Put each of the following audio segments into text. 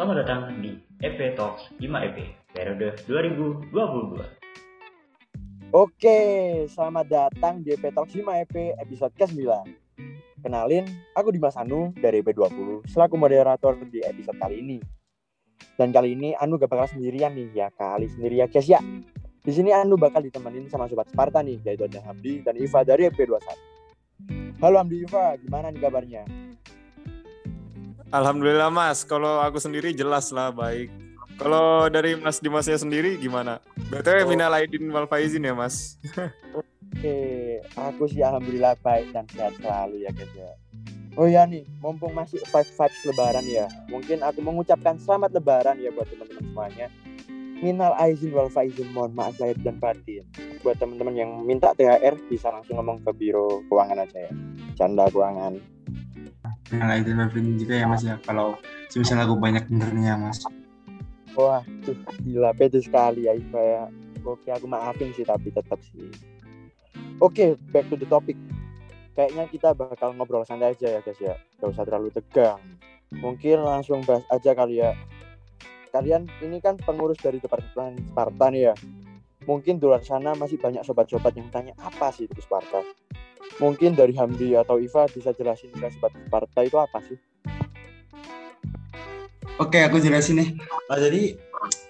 selamat datang di EP Talks 5 EP periode 2022. Oke, selamat datang di EP Talks 5 EP episode ke-9. Kenalin, aku Dimas Anu dari EP20 selaku moderator di episode kali ini. Dan kali ini Anu gak bakal sendirian nih, ya kali sendiri ya guys ya. Di sini Anu bakal ditemenin sama sobat Sparta nih, yaitu ada Hamdi dan Iva dari EP21. Halo Hamdi Iva, gimana nih kabarnya? Alhamdulillah Mas, kalau aku sendiri jelas lah baik. Kalau dari Mas Dimasnya sendiri gimana? BTW oh. minal aidin wal faizin ya Mas. Oke, aku sih alhamdulillah baik dan sehat selalu ya guys ya. Oh ya nih, mumpung masih five vibes lebaran ya. Mungkin aku mengucapkan selamat lebaran ya buat teman-teman semuanya. Minal aizin wal faizin, mohon maaf lahir dan batin. Buat teman-teman yang minta THR bisa langsung ngomong ke biro keuangan aja ya. Canda keuangan. Minal aizin wal faizin juga ya Mas ya. Kalau misalnya aku banyak benernya Mas. Wah, tuh, gila pede sekali ya Iva ya. Oke, aku maafin sih tapi tetap sih. Oke, back to the topic. Kayaknya kita bakal ngobrol santai aja ya guys ya. Gak usah terlalu tegang. Mungkin langsung bahas aja kali ya. Kalian ini kan pengurus dari Departemen Sparta nih ya. Mungkin di luar sana masih banyak sobat-sobat yang tanya apa sih itu Sparta. Mungkin dari Hamdi atau Iva bisa jelasin ke sobat Sparta itu apa sih? Oke, aku jelasin nih. Uh, jadi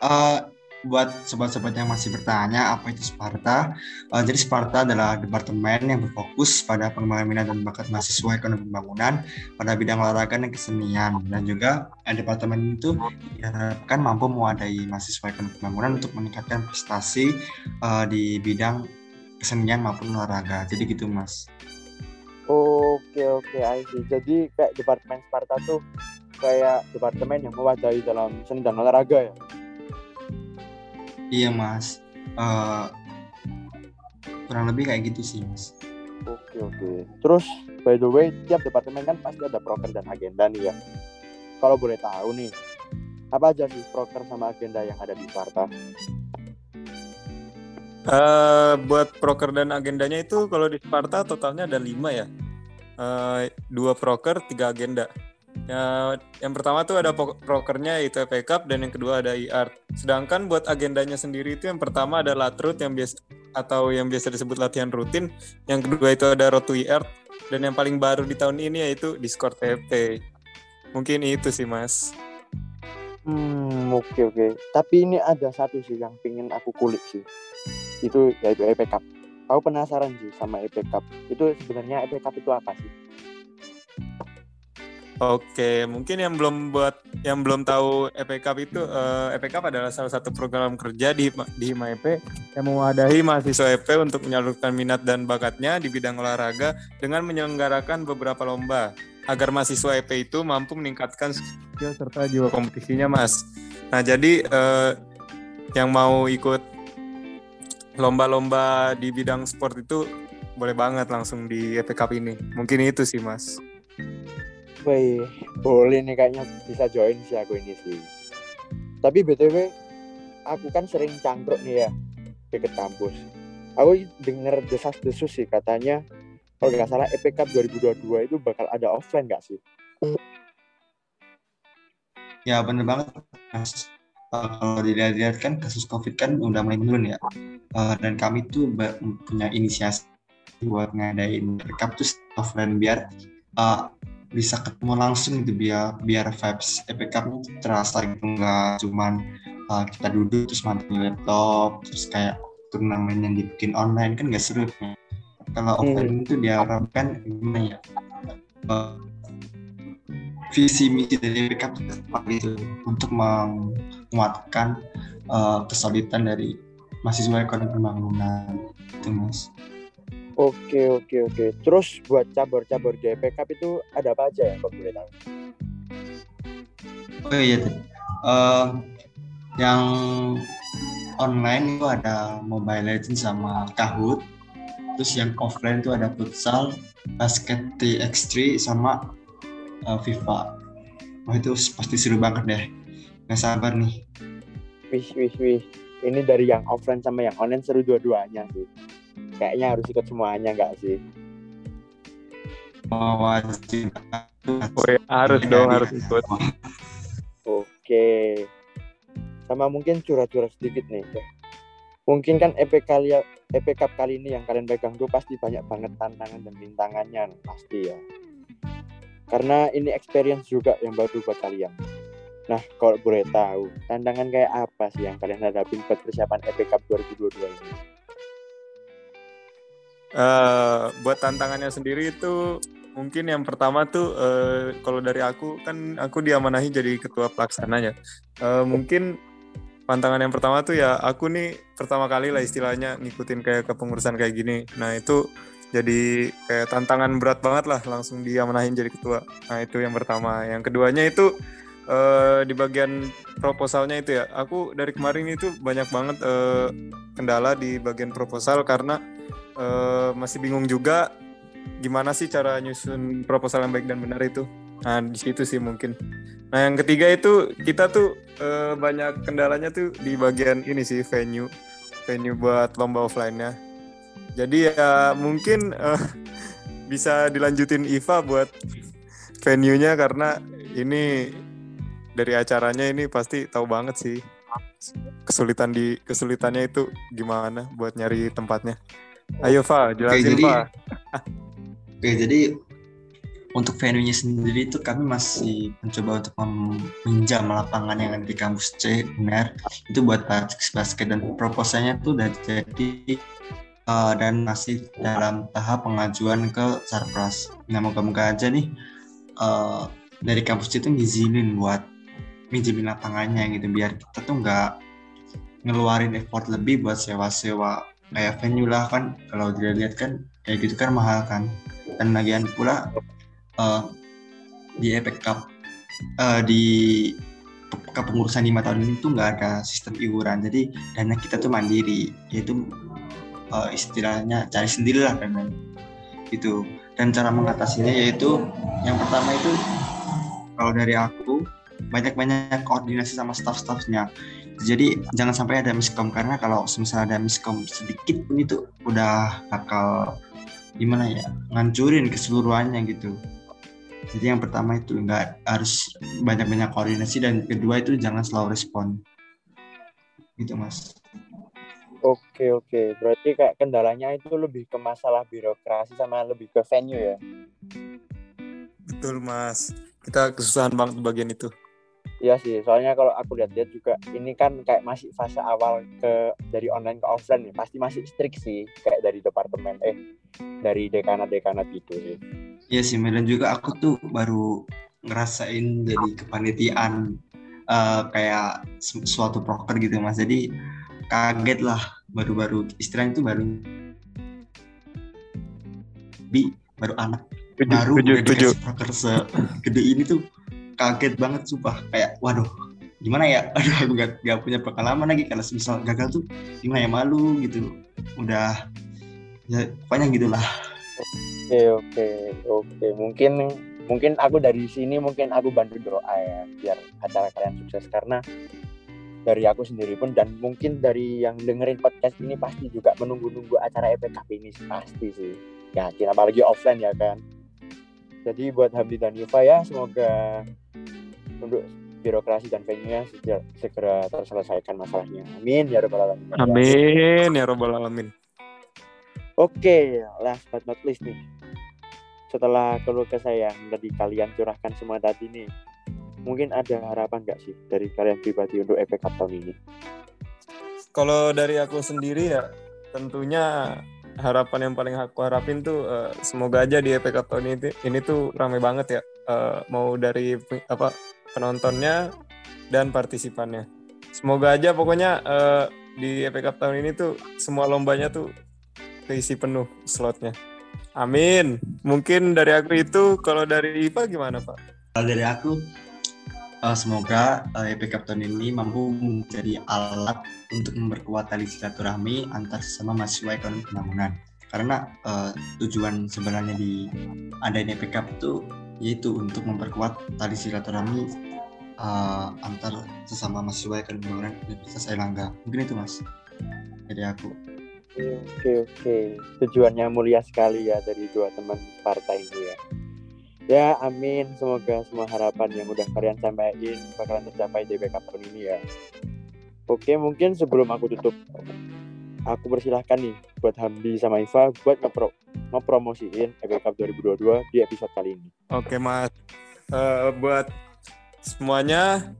uh, buat sobat-sobat yang masih bertanya apa itu Sparta, uh, jadi Sparta adalah departemen yang berfokus pada pengembangan dan bakat mahasiswa ekonomi pembangunan pada bidang olahraga dan kesenian dan juga uh, departemen itu diharapkan mampu mewadai mahasiswa ekonomi pembangunan untuk meningkatkan prestasi uh, di bidang kesenian maupun olahraga. Jadi gitu mas. Oke oke, see. Jadi kayak departemen Sparta tuh kayak departemen yang mewadahi dalam seni dan olahraga ya iya mas. Uh, kurang lebih kayak gitu sih mas. Oke oke. Terus by the way tiap departemen kan pasti ada proker dan agenda nih ya. Kalau boleh tahu nih apa aja sih proker sama agenda yang ada di Sparta? Uh, buat proker dan agendanya itu kalau di Sparta totalnya ada lima ya. Uh, dua proker, tiga agenda. Ya, yang pertama tuh ada prokernya itu FA Cup dan yang kedua ada IR. Sedangkan buat agendanya sendiri itu yang pertama ada latrut yang biasa atau yang biasa disebut latihan rutin, yang kedua itu ada road to IR dan yang paling baru di tahun ini yaitu Discord FP. Mungkin itu sih, Mas. Hmm, oke okay, oke. Okay. Tapi ini ada satu sih yang pingin aku kulik sih. Itu yaitu EP Cup. Aku penasaran sih sama EP Cup. Itu sebenarnya EP Cup itu apa sih? Oke, mungkin yang belum buat yang belum tahu EP Cup itu uh, EP Cup adalah salah satu program kerja di di EP yang mewadahi mahasiswa EP untuk menyalurkan minat dan bakatnya di bidang olahraga dengan menyelenggarakan beberapa lomba agar mahasiswa EP itu mampu meningkatkan skill serta jiwa kompetisinya, Mas. Nah, jadi uh, yang mau ikut lomba-lomba di bidang sport itu boleh banget langsung di EP Cup ini. Mungkin itu sih, Mas. Wih, boleh nih kayaknya bisa join sih aku ini sih. Tapi BTW, aku kan sering cangkruk nih ya, deket kampus. Aku denger desas-desus sih katanya, kalau nggak salah EPK 2022 itu bakal ada offline nggak sih? Ya bener banget, Mas. Uh, kalau dilihat-lihat kan kasus COVID kan udah mulai menurun ya. Uh, dan kami tuh punya inisiasi buat ngadain rekap tuh offline biar uh, bisa ketemu langsung gitu biar biar vibes Cup itu terasa gitu nggak cuman uh, kita duduk terus mantengin laptop terus kayak turnamen yang dibikin online kan nggak seru ya. kalau hmm. offline itu diharapkan gimana ya uh, visi misi dari Epic Cup itu untuk menguatkan uh, kesulitan dari mahasiswa ekonomi pembangunan itu mas. Oke oke oke. Terus buat cabur-cabur Cup itu ada apa aja ya kok boleh tahu? Oh iya, uh, yang online itu ada Mobile Legends sama Kahoot. Terus yang offline itu ada futsal, basket TX3 sama uh, FIFA. Wah itu pasti seru banget deh. Nggak sabar nih. Wih wih wih. Ini dari yang offline sama yang online seru dua-duanya sih kayaknya harus ikut semuanya nggak sih oh, wajib oh, ya, harus dong harus ikut oke Oke. Sama mungkin curhat-curhat sedikit nih. Mungkin kan EP kali EP Cup kali ini yang kalian pegang tuh pasti banyak banget tantangan dan rintangannya pasti ya. Karena ini experience juga yang baru buat kalian. Nah, kalau boleh tahu, tantangan kayak apa sih yang kalian hadapin buat persiapan EP Cup 2022 ini? Uh, buat tantangannya sendiri itu mungkin yang pertama tuh uh, kalau dari aku kan aku diamanahi jadi ketua pelaksananya. Uh, mungkin tantangan yang pertama tuh ya aku nih pertama kali lah istilahnya ngikutin kayak kepengurusan kayak gini. Nah itu jadi kayak tantangan berat banget lah langsung diamanahin jadi ketua. Nah itu yang pertama. Yang keduanya itu uh, di bagian proposalnya itu ya. Aku dari kemarin itu banyak banget uh, kendala di bagian proposal karena uh, masih bingung juga gimana sih cara nyusun proposal yang baik dan benar itu. Nah, di situ sih mungkin. Nah, yang ketiga itu kita tuh uh, banyak kendalanya tuh di bagian ini sih venue. Venue buat lomba offline-nya. Jadi ya mungkin uh, bisa dilanjutin Iva buat venue-nya karena ini dari acaranya ini pasti tahu banget sih kesulitan di kesulitannya itu gimana buat nyari tempatnya. Ayo Fa, jelasin jadi, Fa. Oke, jadi untuk venue-nya sendiri itu kami masih mencoba untuk meminjam lapangan yang ada di kampus C, benar. Itu buat basket dan proposalnya tuh udah jadi uh, dan masih dalam tahap pengajuan ke Sarpras. Nah, moga-moga aja nih uh, dari kampus C itu ngizinin buat minjemin lapangannya gitu biar kita tuh nggak ngeluarin effort lebih buat sewa-sewa kayak venue lah kan kalau dilihat kan kayak gitu kan mahal kan. Dan lagian pula uh, di Epic Cup uh, di kepengurusan lima tahun ini tuh nggak ada sistem iuran jadi dana kita tuh mandiri. Yaitu uh, istilahnya cari sendiri lah dana itu dan cara mengatasinya yaitu yang pertama itu kalau dari aku banyak-banyak koordinasi sama staff-staffnya jadi jangan sampai ada miskom karena kalau misalnya ada miskom sedikit pun itu udah bakal gimana ya ngancurin keseluruhannya gitu. Jadi yang pertama itu nggak harus banyak-banyak koordinasi dan kedua itu jangan selalu respon. Gitu mas. Oke oke, berarti kayak kendalanya itu lebih ke masalah birokrasi sama lebih ke venue ya? Betul mas, kita kesusahan banget di bagian itu. Iya sih, soalnya kalau aku lihat-lihat juga ini kan kayak masih fase awal ke dari online ke offline nih, pasti masih strict sih kayak dari departemen eh dari dekanat-dekanat gitu sih. Iya sih, dan juga aku tuh baru ngerasain jadi kepanitiaan uh, kayak suatu proker gitu mas, jadi kaget lah baru-baru istilahnya itu baru bi baru anak Tujuh, baru tujuh, tujuh. proker segede ini tuh kaget banget sumpah. Kayak waduh gimana ya? Aduh aku gak, gak punya pengalaman lagi. Kalau misal gagal tuh gimana ya malu gitu. Udah ya pokoknya gitulah. Oke oke oke, mungkin mungkin aku dari sini mungkin aku bantu doa ya biar acara kalian sukses. Karena dari aku sendiri pun dan mungkin dari yang dengerin podcast ini pasti juga menunggu-nunggu acara EPKP ini pasti sih. Yakin apalagi offline ya kan jadi buat Hamdi dan Yufa ya semoga untuk birokrasi dan venue-nya segera, segera terselesaikan masalahnya amin ya rabbal alamin Amin ya robbal alamin. Oke, last but not least nih. Setelah keluh kesah yang tadi kalian curahkan semua tadi nih, mungkin ada harapan nggak sih dari kalian pribadi untuk Cup tahun ini? Kalau dari aku sendiri ya tentunya harapan yang paling aku harapin tuh eh, semoga aja di EP Cup tahun ini ini tuh rame banget ya Eh, mau dari apa penontonnya dan partisipannya. Semoga aja pokoknya eh, di EP Cup tahun ini tuh semua lombanya tuh keisi penuh slotnya. Amin. Mungkin dari aku itu kalau dari Iva gimana Pak? Kalau dari aku eh, semoga eh, EP Cup tahun ini mampu menjadi alat untuk memperkuat tali silaturahmi antar sesama mahasiswa ekonomi pembangunan. Karena eh, tujuan sebenarnya di adanya EP Cup itu yaitu untuk memperkuat tali silaturahmi eh, antar sesama mahasiswa ekonomi pembangunan Universitas Airlangga. Mungkin itu mas dari aku. Oke oke, tujuannya mulia sekali ya dari dua teman partai ini ya. Ya, amin. Semoga semua harapan yang udah kalian sampaikan bakalan tercapai di backup tahun ini ya. Oke, mungkin sebelum aku tutup, aku persilahkan nih buat Hamdi sama Iva buat ngepro ngepromosiin Cup 2022 di episode kali ini. Oke mas, Eh, buat semuanya,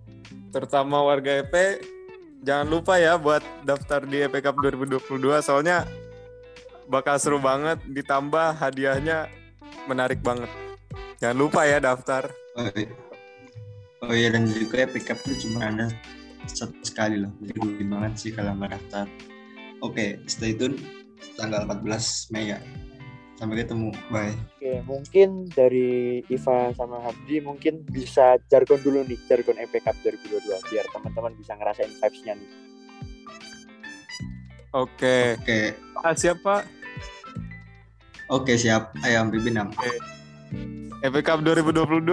terutama warga EP, jangan lupa ya buat daftar di EP Cup 2022 soalnya bakal seru banget, ditambah hadiahnya menarik banget. Jangan lupa ya daftar. Oh, iya. oh iya dan juga pick up itu cuma ada satu sekali loh. Jadi rugi banget sih kalau nggak daftar. Oke, stay tune tanggal 14 Mei ya. Sampai ketemu. Bye. Oke, mungkin dari Iva sama Hamdi mungkin bisa jargon dulu nih, jargon FA Cup 2022 biar teman-teman bisa ngerasain vibes-nya nih. Oke, Oke, ah, siapa? oke siap. Ayam Bibinam. EP Cup 2022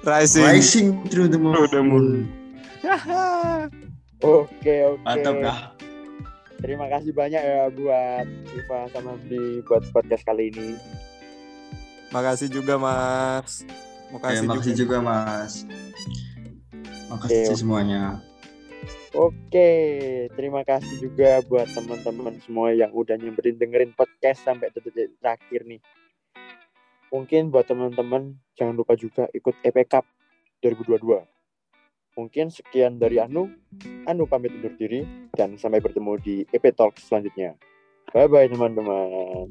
Rising. Rising through the moon. Through the moon. Oke, oke. Mantap dah. Terima kasih banyak ya buat Iva sama Hamdi buat podcast kali ini. Makasih juga Mas. Ya, Makasih, makasih juga. juga Mas. Makasih Oke. semuanya. Oke, terima kasih juga buat teman-teman semua yang udah nyemperin dengerin podcast sampai detik terakhir nih. Mungkin buat teman-teman jangan lupa juga ikut EP Cup 2022. Mungkin sekian dari Anu. Anu pamit undur diri dan sampai bertemu di EP Talk selanjutnya. Bye bye teman-teman.